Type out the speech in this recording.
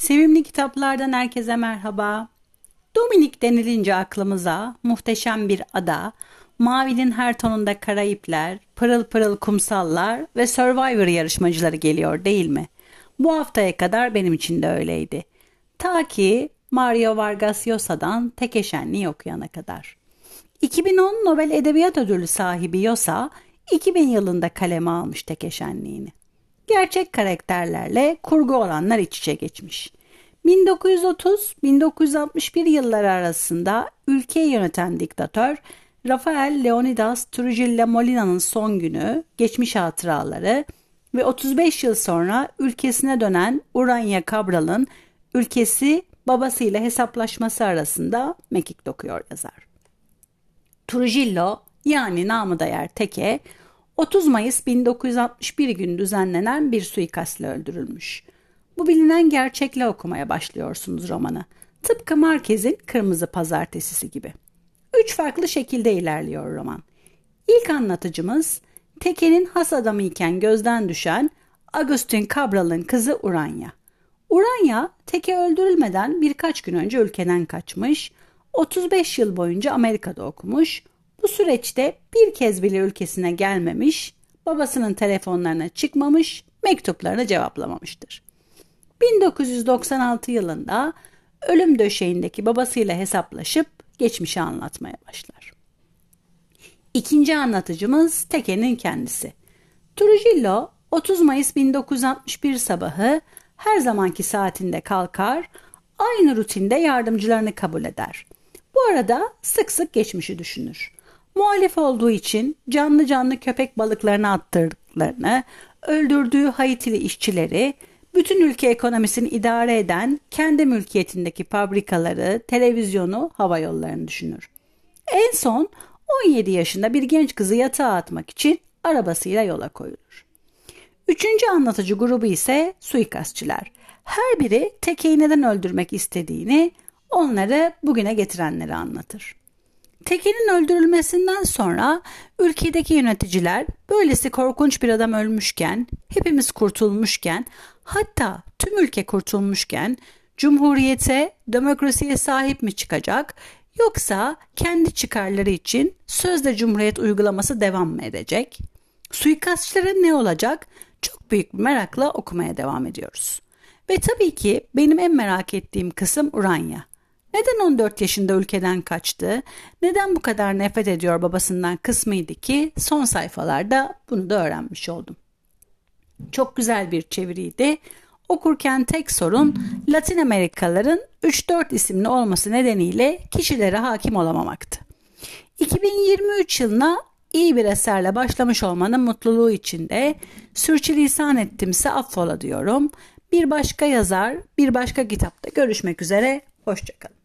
Sevimli kitaplardan herkese merhaba. Dominik denilince aklımıza muhteşem bir ada, mavinin her tonunda Karayipler, pırıl pırıl kumsallar ve Survivor yarışmacıları geliyor değil mi? Bu haftaya kadar benim için de öyleydi. Ta ki Mario Vargas Llosa'dan Tekeşenliği okuyana kadar. 2010 Nobel Edebiyat Ödülü sahibi Yosa, 2000 yılında kaleme almış Tekeşenliğini gerçek karakterlerle kurgu olanlar iç içe geçmiş. 1930-1961 yılları arasında ülkeyi yöneten diktatör Rafael Leonidas Trujillo Molina'nın son günü, geçmiş hatıraları ve 35 yıl sonra ülkesine dönen Urania Cabral'ın ülkesi babasıyla hesaplaşması arasında mekik dokuyor yazar. Trujillo yani namı değer Teke 30 Mayıs 1961 günü düzenlenen bir suikastla öldürülmüş. Bu bilinen gerçekle okumaya başlıyorsunuz romanı. Tıpkı Marquez'in Kırmızı Pazartesisi gibi. Üç farklı şekilde ilerliyor roman. İlk anlatıcımız Teke'nin has adamı iken gözden düşen Agustin Cabral'ın kızı Uranya. Uranya Teke öldürülmeden birkaç gün önce ülkeden kaçmış, 35 yıl boyunca Amerika'da okumuş, bu süreçte bir kez bile ülkesine gelmemiş, babasının telefonlarına çıkmamış, mektuplarını cevaplamamıştır. 1996 yılında ölüm döşeğindeki babasıyla hesaplaşıp geçmişi anlatmaya başlar. İkinci anlatıcımız Teke'nin kendisi. Trujillo 30 Mayıs 1961 sabahı her zamanki saatinde kalkar, aynı rutinde yardımcılarını kabul eder. Bu arada sık sık geçmişi düşünür. Muhalif olduğu için canlı canlı köpek balıklarını attırdıklarını, öldürdüğü Haitili işçileri, bütün ülke ekonomisini idare eden kendi mülkiyetindeki fabrikaları, televizyonu, hava yollarını düşünür. En son 17 yaşında bir genç kızı yatağa atmak için arabasıyla yola koyulur. Üçüncü anlatıcı grubu ise suikastçiler. Her biri tekeyi neden öldürmek istediğini, onları bugüne getirenleri anlatır. Tekin'in öldürülmesinden sonra ülkedeki yöneticiler böylesi korkunç bir adam ölmüşken, hepimiz kurtulmuşken, hatta tüm ülke kurtulmuşken cumhuriyete, demokrasiye sahip mi çıkacak yoksa kendi çıkarları için sözde cumhuriyet uygulaması devam mı edecek? Suikastçıların ne olacak? Çok büyük bir merakla okumaya devam ediyoruz. Ve tabii ki benim en merak ettiğim kısım Uranya. Neden 14 yaşında ülkeden kaçtı? Neden bu kadar nefret ediyor babasından kısmıydı ki son sayfalarda bunu da öğrenmiş oldum. Çok güzel bir çeviriydi. Okurken tek sorun Latin Amerikalıların 3-4 isimli olması nedeniyle kişilere hakim olamamaktı. 2023 yılına iyi bir eserle başlamış olmanın mutluluğu içinde sürçülisan ettimse affola diyorum. Bir başka yazar, bir başka kitapta görüşmek üzere. Hoşçakalın.